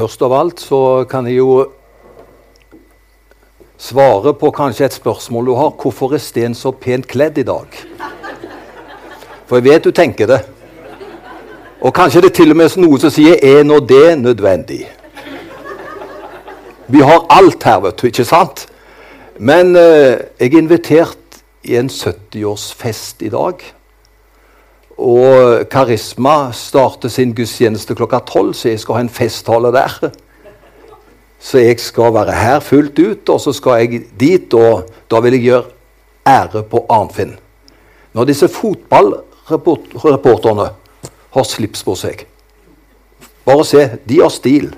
Først av alt så kan jeg jo svare på kanskje et spørsmål du har. Hvorfor er Sten så pent kledd i dag? For jeg vet du tenker det. Og kanskje det er til og med noe som sier 'er nå det nødvendig'? Vi har alt her, vet du, ikke sant? Men eh, jeg er invitert i en 70-årsfest i dag. Og Karisma starter sin gudstjeneste klokka tolv, så jeg skal ha en festtale der. Så jeg skal være her fullt ut, og så skal jeg dit, og da vil jeg gjøre ære på Arnfinn. Når disse fotballreporterne har slips på seg Bare se, de har stil.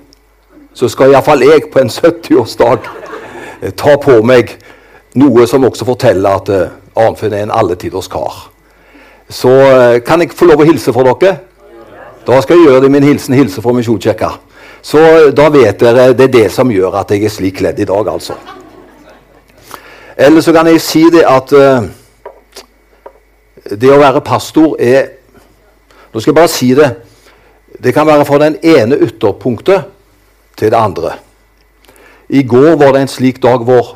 Så skal iallfall jeg på en 70-årsdag ta på meg noe som også forteller at eh, Arnfinn er en alletiders kar. Så eh, kan jeg få lov å hilse for dere? Da skal jeg gjøre det min hilsen hilse fra Misjonskirka. Så eh, da vet dere det er det som gjør at jeg er slik kledd i dag, altså. Eller så kan jeg si det at uh, det å være pastor er Nå skal jeg bare si det. Det kan være fra den ene ytterpunktet til det andre. I går var det en slik dag hvor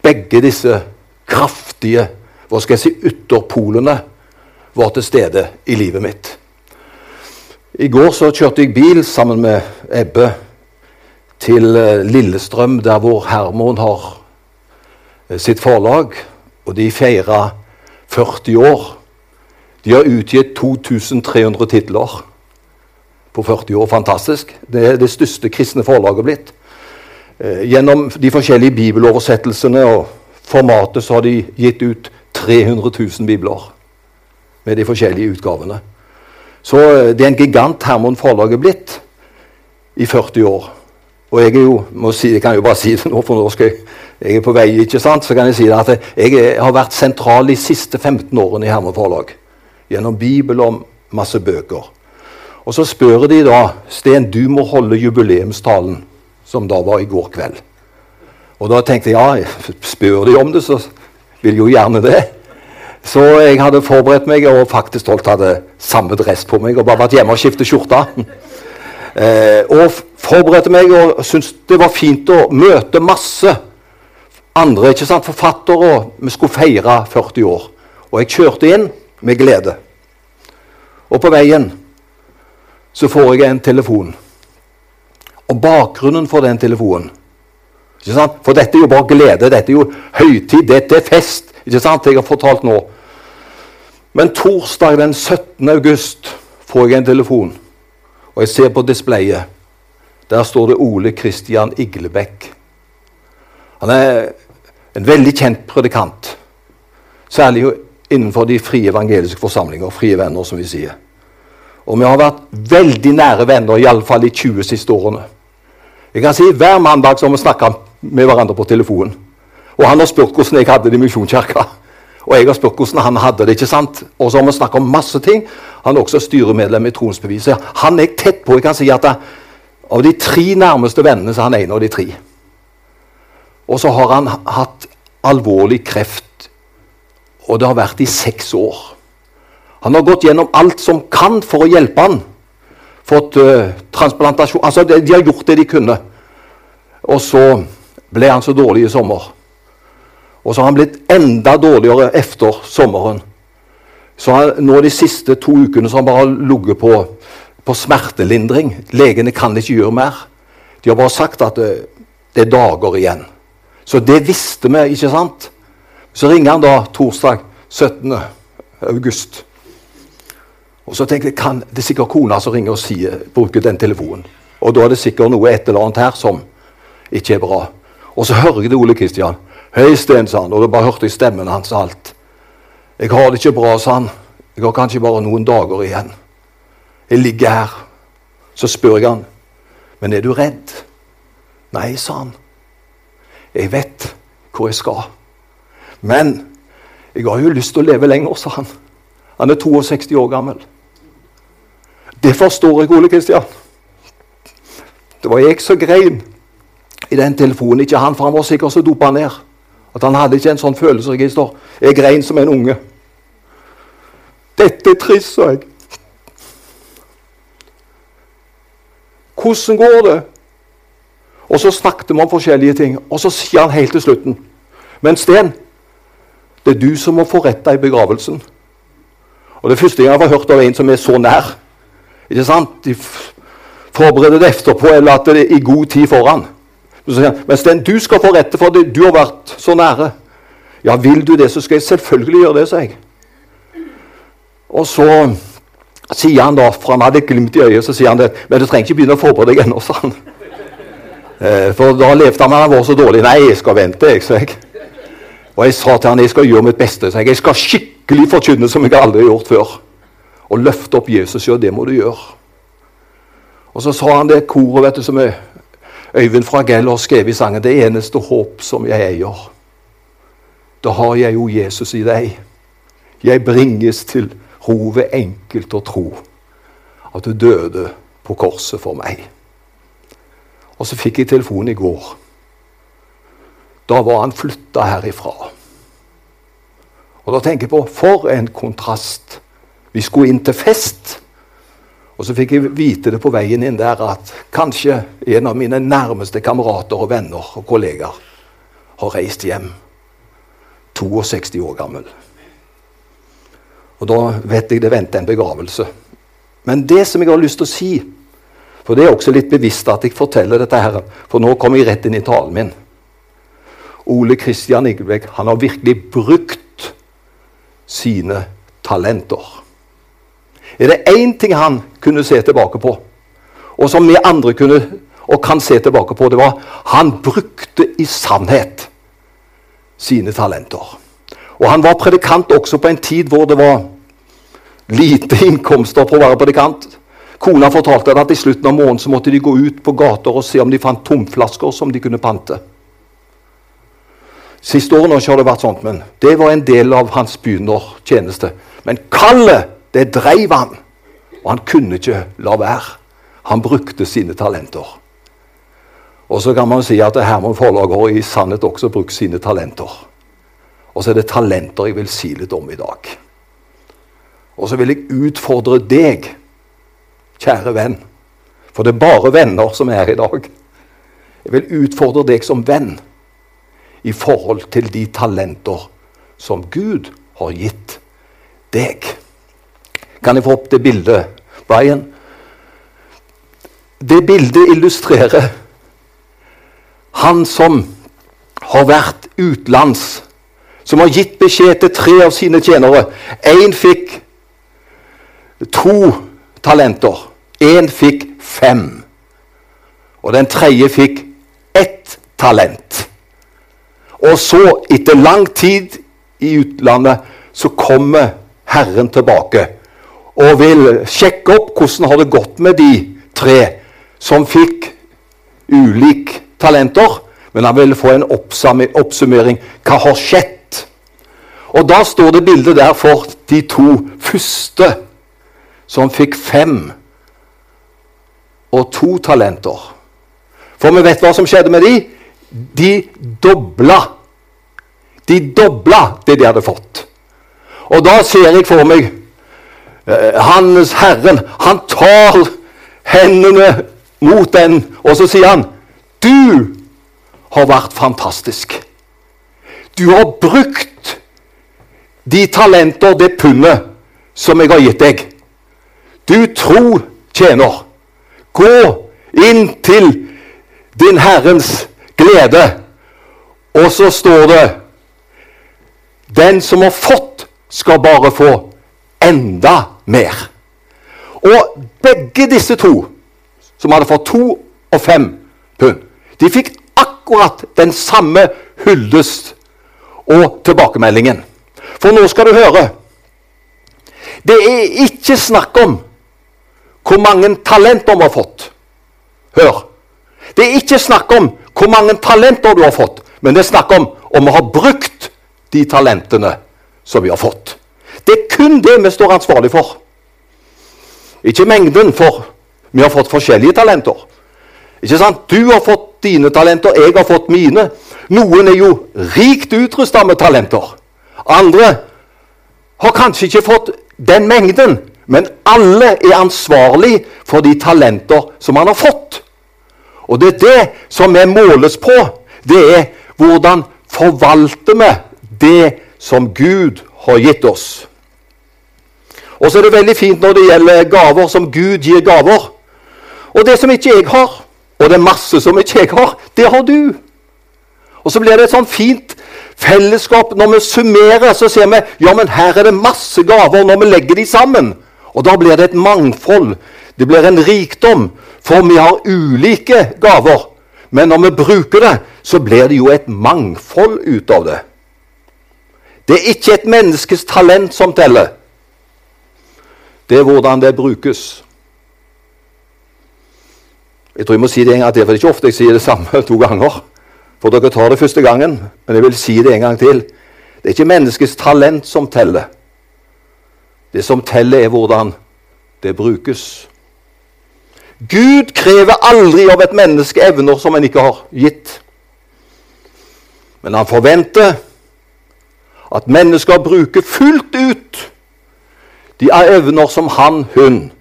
begge disse kraftige hva skal jeg si, ytterpolene var til stede i livet mitt. I går så kjørte jeg bil sammen med Ebbe til eh, Lillestrøm, der hvor Hermon har eh, sitt forlag. Og de feira 40 år. De har utgitt 2300 titler på 40 år. Fantastisk. Det er det største kristne forlaget blitt. Eh, gjennom de forskjellige bibeloversettelsene og formatet så har de gitt ut 300 000 bibler med de forskjellige utgavene. Så eh, det er en gigant Hermon forlag er blitt i 40 år. Og jeg er jo, må si, jeg kan jo bare si det nå, for nå skal jeg, er på vei, ikke sant? så kan jeg si det at jeg har vært sentral de siste 15 årene i Hermon forlag. Gjennom Bibel og masse bøker. Og så spør de da Sten, du må holde jubileumstalen, som da var i går kveld. Og da tenkte jeg ja, spør de om det, så vil jo gjerne det. Så jeg hadde forberedt meg og faktisk stolt hadde samme dress på meg og bare vært hjemme og skiftet skjorte. Eh, og forberedte meg og syntes det var fint å møte masse andre ikke sant, forfattere. og Vi skulle feire 40 år. Og jeg kjørte inn med glede. Og på veien så får jeg en telefon. Og bakgrunnen for den telefonen ikke sant? For dette er jo bare glede. Dette er jo høytid. Dette er fest. Ikke sant? Jeg har fortalt nå. Men torsdag den 17. august får jeg en telefon, og jeg ser på displayet. Der står det Ole Kristian Iglebekk. Han er en veldig kjent predikant. Særlig innenfor de frie evangeliske forsamlinger, frie venner, som vi sier. Og vi har vært veldig nære venner, iallfall de 20 siste årene. Jeg kan si Hver mandag så har vi snakka med hverandre på telefonen. Og han har spurt hvordan jeg hadde det i Misjonskirka. Og jeg har spurt hvordan han hadde det. ikke sant? Og så har vi snakket om masse ting. Han er også styremedlem i Tronsbeviset. Han er tett på. Jeg kan si at det, Av de tre nærmeste vennene så er han en av de tre. Og så har han hatt alvorlig kreft, og det har vært i seks år. Han har gått gjennom alt som kan for å hjelpe han. Fått uh, transplantasjon Altså, de har gjort det de kunne. Og så ble han så dårlig i sommer. Og så har han blitt enda dårligere etter sommeren. Så han, nå De siste to ukene så har han bare ligget på, på, smertelindring. Legene kan ikke gjøre mer. De har bare sagt at det, det er dager igjen. Så det visste vi, ikke sant? Så ringer han da torsdag 17. august. Og så tenker jeg kan, det er sikkert kona som ringer og sier, bruker den telefonen. Og da er det sikkert noe et eller annet her som ikke er bra. Og så hører jeg det Ole Kristian. 'Hei, Sten', sa han, og da bare hørte jeg stemmen hans alt. 'Jeg har det ikke bra', sa han. 'Jeg har kanskje bare noen dager igjen.' 'Jeg ligger her.' Så spør jeg han, 'Men er du redd?' 'Nei', sa han. 'Jeg vet hvor jeg skal.' 'Men jeg har jo lyst til å leve lenger', sa han. Han er 62 år gammel. Det forstår jeg, Ole Kristian. Det var jeg som grein i den telefonen. Ikke han, for han var sikkert så dopa ned. At han hadde ikke en sånn følelsesregister. Jeg grein som en unge. Dette er trist, sa jeg. 'Hvordan går det?' Og så snakket vi om forskjellige ting, og så sier han helt til slutten Men Sten, det er du som må få retta i begravelsen. Og Det første gang jeg har hørt av en som er så nær. Ikke sant? De forbereder det etterpå, eller at det er i god tid foran. Men Sten, du skal få rette, for det. du har vært så nære. Ja, vil du det, så skal jeg selvfølgelig gjøre det, sa jeg. Og så sier han da, for han hadde et glimt i øyet, så sier han det. Men du trenger ikke begynne å forberede deg ennå, sa han. Eh, for da levde han med han var så dårlig. Nei, jeg skal vente, jeg, sa jeg. Og jeg sa til han, jeg skal gjøre mitt beste. Så jeg, jeg skal skikkelig forkynne som jeg aldri har gjort før. Og løfte opp Jesus. Ja, det må du gjøre. Og så sa han det koret vet du, som er Øyvind Fragell har skrevet i sangen 'Det eneste håp som jeg eier'. Da har jeg jo Jesus i deg. Jeg bringes til ro ved enkelt å tro at du døde på korset for meg. Og så fikk jeg telefon i går. Da var han flytta herifra. Og da tenker jeg på for en kontrast. Vi skulle inn til fest. Og så fikk jeg vite det på veien inn der at kanskje en av mine nærmeste kamerater og venner og kollegaer har reist hjem. 62 år gammel. Og da vet jeg det venter en begravelse. Men det som jeg har lyst til å si, for det er også litt bevisst at jeg forteller dette her, for nå kommer jeg rett inn i talen min Ole Kristian Igelbekk han har virkelig brukt sine talenter. Er det én ting han kunne se tilbake på, og som vi andre kunne og kan se tilbake på, det var han brukte i sannhet sine talenter. Og han var predikant også på en tid hvor det var lite innkomster på å være predikant. Kona fortalte at i slutten av måneden så måtte de gå ut på gater og se om de fant tomflasker som de kunne pante. Siste året har det vært sånt, men det var en del av hans begynnertjeneste. Men kallet det dreiv han, og han kunne ikke la være. Han brukte sine talenter. Og så kan man si at Herman Forlag har i sannhet også brukt sine talenter. Og så er det talenter jeg vil si litt om i dag. Og så vil jeg utfordre deg, kjære venn, for det er bare venner som er her i dag. Jeg vil utfordre deg som venn i forhold til de talenter som Gud har gitt deg. Kan jeg få opp det bildet, Brian? Det bildet illustrerer han som har vært utenlands, som har gitt beskjed til tre av sine tjenere. Én fikk to talenter. Én fikk fem. Og den tredje fikk ett talent. Og så, etter lang tid i utlandet, så kommer Herren tilbake og vil sjekke opp hvordan har det gått med de tre som fikk ulike talenter. Men han vil få en oppsummering. Hva har skjedd? Og da står det bildet der for de to første som fikk fem og to talenter. For vi vet hva som skjedde med de. De dobla. De dobla det de hadde fått. Og da ser jeg for meg Eh, hans Herren, han tar hendene mot den, og så sier han Du har vært fantastisk. Du har brukt de talenter, det pundet, som jeg har gitt deg. Du tro tjener. Gå inn til din Herrens glede. Og så står det Den som har fått, skal bare få enda mer. Og begge disse to, som hadde fått to og fem pund, de fikk akkurat den samme hyllest og tilbakemeldingen. For nå skal du høre. Det er ikke snakk om hvor mange talenter vi har fått. Hør. Det er ikke snakk om hvor mange talenter du har fått, men det er snakk om om vi har brukt de talentene som vi har fått. Det er kun det vi står ansvarlig for. Ikke mengden, for vi har fått forskjellige talenter. Ikke sant? Du har fått dine talenter, jeg har fått mine. Noen er jo rikt utrusta med talenter. Andre har kanskje ikke fått den mengden, Men alle er ansvarlig for de talenter som han har fått. Og det er det som vi måles på. Det er hvordan forvalter vi det som Gud har gitt oss. Og så er det veldig fint når det gjelder gaver som Gud gir gaver. Og det som ikke jeg har, og det er masse som ikke jeg har, det har du. Og så blir det et sånn fint fellesskap. Når vi summerer, så ser vi ja, men her er det masse gaver når vi legger de sammen. Og da blir det et mangfold. Det blir en rikdom. For vi har ulike gaver. Men når vi bruker det, så blir det jo et mangfold ut av det. Det er ikke et menneskes talent som teller. Det er hvordan det brukes. Jeg tror jeg må si det en gang til, for det er ikke ofte jeg sier det samme to ganger. For dere tar det første gangen, men jeg vil si det en gang til. Det er ikke menneskets talent som teller. Det som teller, er hvordan det brukes. Gud krever aldri av et menneske evner som en ikke har gitt. Men han forventer at mennesker bruker fullt ut de er evner som han, hun,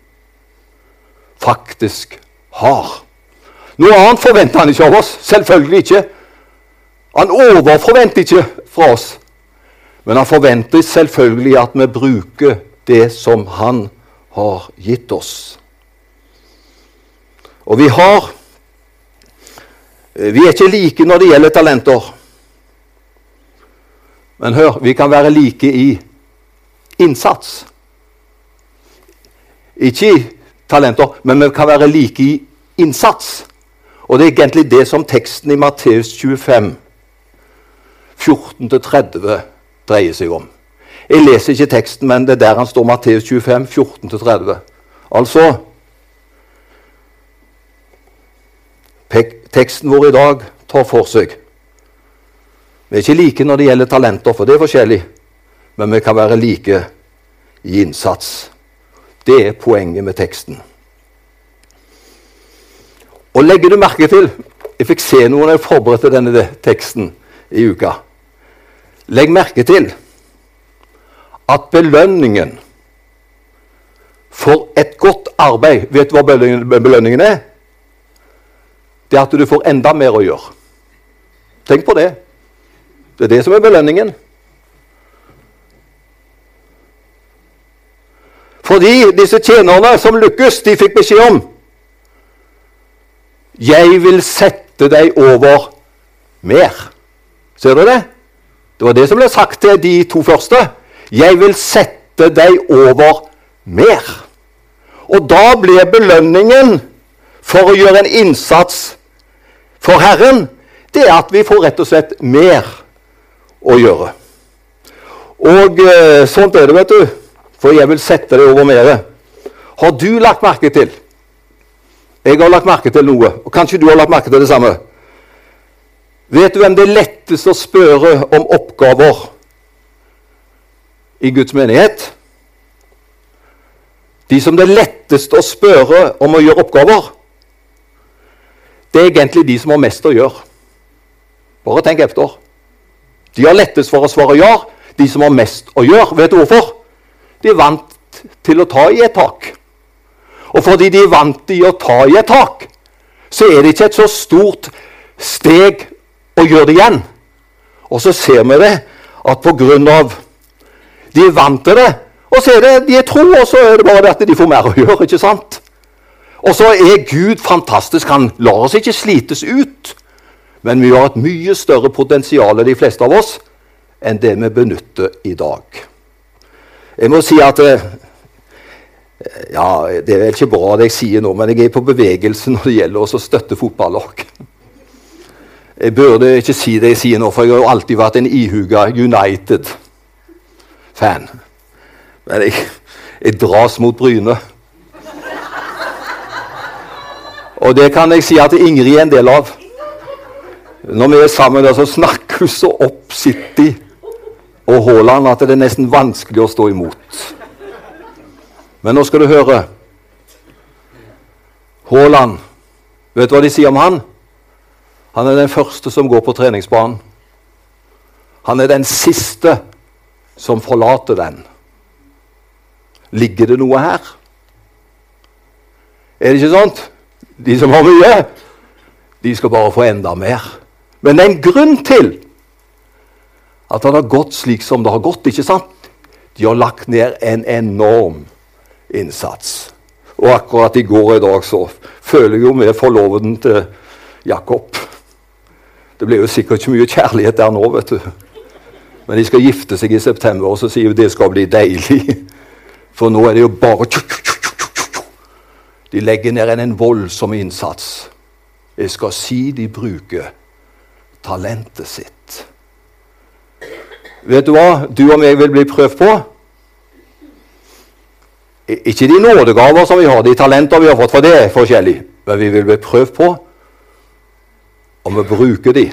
faktisk har. Noe annet forventer han ikke av oss. Selvfølgelig ikke. Han overforventer ikke fra oss. Men han forventer selvfølgelig at vi bruker det som han har gitt oss. Og vi har Vi er ikke like når det gjelder talenter. Men hør, vi kan være like i innsats. Ikke i talenter, men vi kan være like i innsats. Og det er egentlig det som teksten i Matteus 25, 14-30 dreier seg om. Jeg leser ikke teksten, men det er der han står, Matteus 25, 14-30. Altså Teksten vår i dag tar for seg Vi er ikke like når det gjelder talenter, for det er forskjellig, men vi kan være like i innsats. Det er poenget med teksten. Og legger du merke til Jeg fikk se noe jeg forberedte denne teksten i uka. Legg merke til at belønningen for et godt arbeid Vet du hva belønningen er? Det er at du får enda mer å gjøre. Tenk på det. Det er det som er belønningen. Fordi disse tjenerne som lykkes, de fikk beskjed om 'Jeg vil sette deg over mer'. Ser du det? Det var det som ble sagt til de to første. 'Jeg vil sette deg over mer'. Og da blir belønningen for å gjøre en innsats for Herren, det er at vi får rett og slett mer å gjøre. Og eh, sånt er det, vet du. For jeg vil sette deg over mere. Har du lagt merke til Jeg har lagt merke til noe, og kanskje du har lagt merke til det samme. Vet du hvem det er lettest å spørre om oppgaver i Guds menighet? De som det er lettest å spørre om å gjøre oppgaver, det er egentlig de som har mest å gjøre. Bare tenk etter. De har lettest for å svare ja, de som har mest å gjøre. Vet du hvorfor? De vant til å ta i et tak. Og fordi de vant i å ta i et tak, så er det ikke et så stort steg å gjøre det igjen. Og så ser vi det at pga. de vant til det, og så er det de er tro, og så er det bare det at de får mer å gjøre. ikke sant? Og så er Gud fantastisk. Han lar oss ikke slites ut. Men vi har et mye større potensial, de fleste av oss, enn det vi benytter i dag. Jeg må si at eh, ja, Det er vel ikke bra det jeg sier nå, men jeg er på bevegelse når det gjelder å støtte fotballag. Jeg burde ikke si det jeg sier nå, for jeg har jo alltid vært en ihuga United-fan. Men jeg, jeg, dras mot Bryne. Og det kan jeg si at Ingrid er en del av. Når vi er sammen, så snakker hun så opp City og Haaland at det er nesten vanskelig å stå imot. Men nå skal du høre. Haaland, vet du hva de sier om han? Han er den første som går på treningsbanen. Han er den siste som forlater den. Ligger det noe her? Er det ikke sånt? De som har mye, de skal bare få enda mer. Men det er en grunn til at det har gått slik som det har gått. ikke sant? De har lagt ned en enorm innsats. Og akkurat i går i dag så føler jeg jo med forloveden til Jakob. Det blir jo sikkert ikke mye kjærlighet der nå, vet du. Men de skal gifte seg i september, og så sier vi det skal bli deilig. For nå er det jo bare De legger ned en voldsom innsats. Jeg skal si de bruker talentet sitt. Vet du hva du og meg vil bli prøvd på? Ikke de nådegaver som vi har, de talenter vi har fått, for det er forskjellig. Men vi vil bli prøvd på om vi bruker de.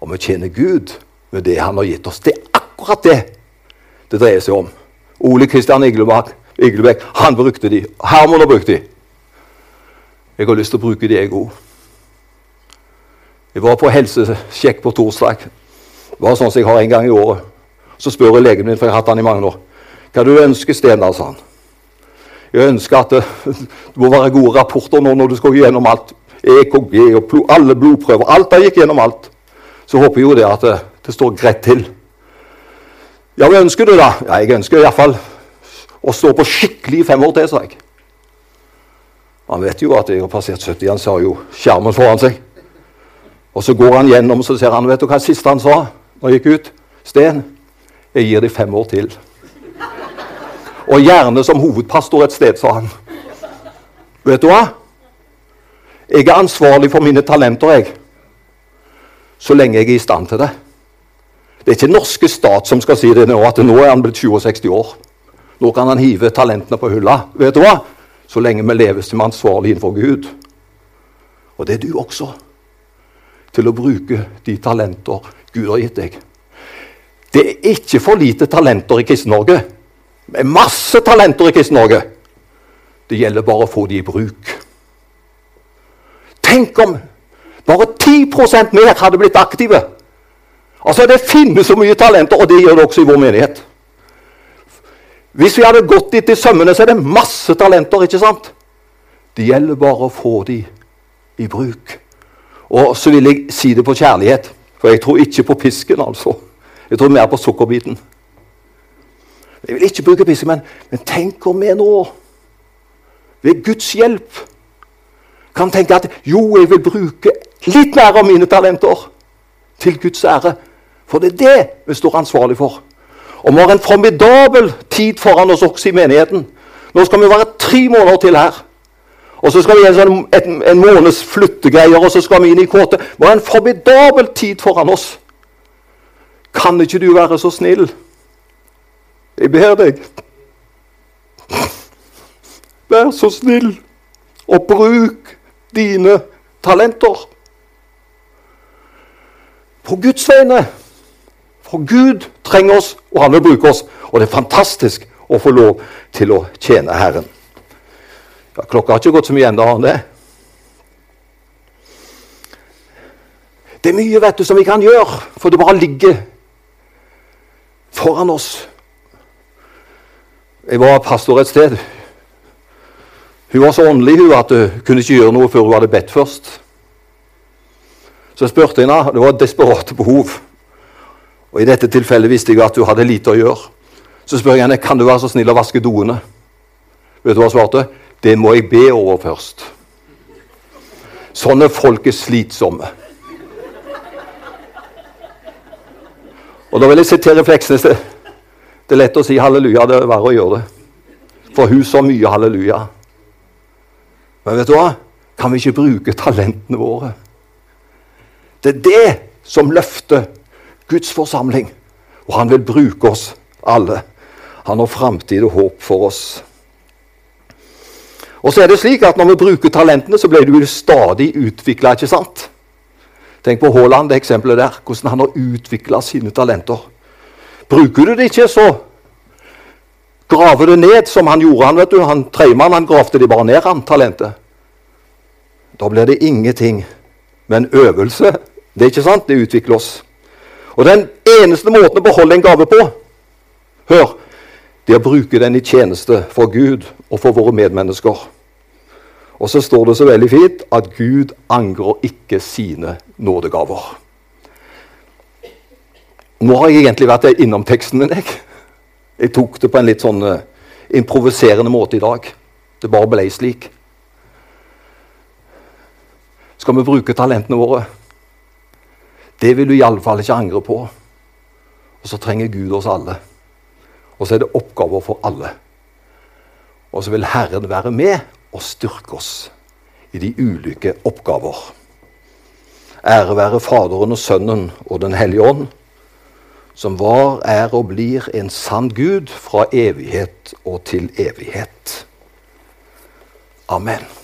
Om vi tjener Gud med det Han har gitt oss. Det er akkurat det det dreier seg om. Ole Kristian Iglebekk, han brukte de. Herman har brukt de. Jeg har lyst til å bruke de, jeg òg. Jeg var på helsesjekk på torsdag. Var sånn som jeg har en gang i året. Så spør jeg legen min, for jeg har hatt han i mange år. Hva du ønsker, Steinar, sa han. Jeg ønsker at det, det, må være gode rapporter nå når du skal gjennom alt. EKG og alle blodprøver. Alt der gikk gjennom alt. Så håper jeg jo det at det, det står greit til. Ja, hva ønsker du, da? Ja, Jeg ønsker iallfall å stå på skikkelig fem år til, sa jeg. Han vet jo at jeg har passert 70. Han sa jo skjermen foran seg. Og så går han gjennom så ser han, vet du hva siste han sa? Når jeg gikk ut. Sten, jeg gir deg fem år til. Og gjerne som hovedpastor et sted, sa han. Vet du hva? Jeg er ansvarlig for mine talenter, jeg. Så lenge jeg er i stand til det. Det er ikke norske stat som skal si det nå, at nå er han blitt 67 år. Nå kan han hive talentene på hylla. Vet du hva? Så lenge vi lever som ansvarlig innenfor Gud. Og det er du også. Til å bruke de talenter Gud har gitt deg. Det er ikke for lite talenter i Kristen-Norge. Det er masse talenter i Kristen-Norge. Det gjelder bare å få de i bruk. Tenk om bare 10% mer hadde blitt aktive. Altså, Det finnes så mye talenter, og det gjør det også i vår menighet. Hvis vi hadde gått dit i sømmene, så er det masse talenter. ikke sant? Det gjelder bare å få de i bruk. Og så vil jeg si det på kjærlighet. For jeg tror ikke på pisken, altså. Jeg tror mer på sukkerbiten. Jeg vil ikke bruke pisken, men, men tenk om vi nå, ved Guds hjelp, kan tenke at jo, jeg vil bruke litt mer av mine talenter til Guds ære. For det er det vi står ansvarlig for. Og vi har en formidabel tid foran oss også i menigheten. Nå skal vi være tre måneder til her. Og så skal vi en, sånn, en, en måneds flyttegreier, og så skal vi inn i kåte. Det var en formidabel tid foran oss. Kan ikke du være så snill? Jeg ber deg. Vær så snill og bruk dine talenter. På Guds vegne. For Gud trenger oss, og han vil bruke oss. Og det er fantastisk å få lov til å tjene Herren. Ja, klokka har ikke gått så mye ennå, har det? Det er mye vet du, som vi kan gjøre, for det bare ligger foran oss. Jeg var pastor et sted. Hun var så åndelig hun, at hun kunne ikke gjøre noe før hun hadde bedt først. Så jeg spurte henne. Det var et desperat behov. Og I dette tilfellet visste jeg at hun hadde lite å gjøre. Så spør jeg henne kan du være så snill å vaske doene. Vet du hva hun svarte? Det må jeg be over først. Sånne folk er slitsomme. Og Da vil jeg sitere Fleksnes. Det er lett å si halleluja, det er verre å gjøre det. For hun sa mye halleluja. Men vet du hva? Kan vi ikke bruke talentene våre? Det er det som løfter Guds forsamling. Og han vil bruke oss alle. Han har framtid og håp for oss. Og så er det slik at Når vi bruker talentene, så blir du stadig utvikla. Tenk på Haaland, det eksempelet der. Hvordan han har utvikla sine talenter. Bruker du det ikke, så graver du ned, som han gjorde. Han vet du, han Treimann han gravde de bare ned, han talentet. Da blir det ingenting. Men øvelse, det er ikke sant, det utvikler oss. Og den eneste måten å beholde en gave på Hør, Det å bruke den i tjeneste for Gud og for våre medmennesker. Og så står det så veldig fint at Gud angrer ikke sine nådegaver. Nå har jeg egentlig vært innom teksten min. Jeg, jeg tok det på en litt sånn uh, improviserende måte i dag. Det bare ble slik. Skal vi bruke talentene våre? Det vil du iallfall ikke angre på. Og så trenger Gud oss alle. Og så er det oppgaver for alle. Og så vil Herren være med og styrke oss i de ulike oppgaver. Ære være Faderen og Sønnen og Den hellige ånd, som var, er og blir en sann Gud fra evighet og til evighet. Amen.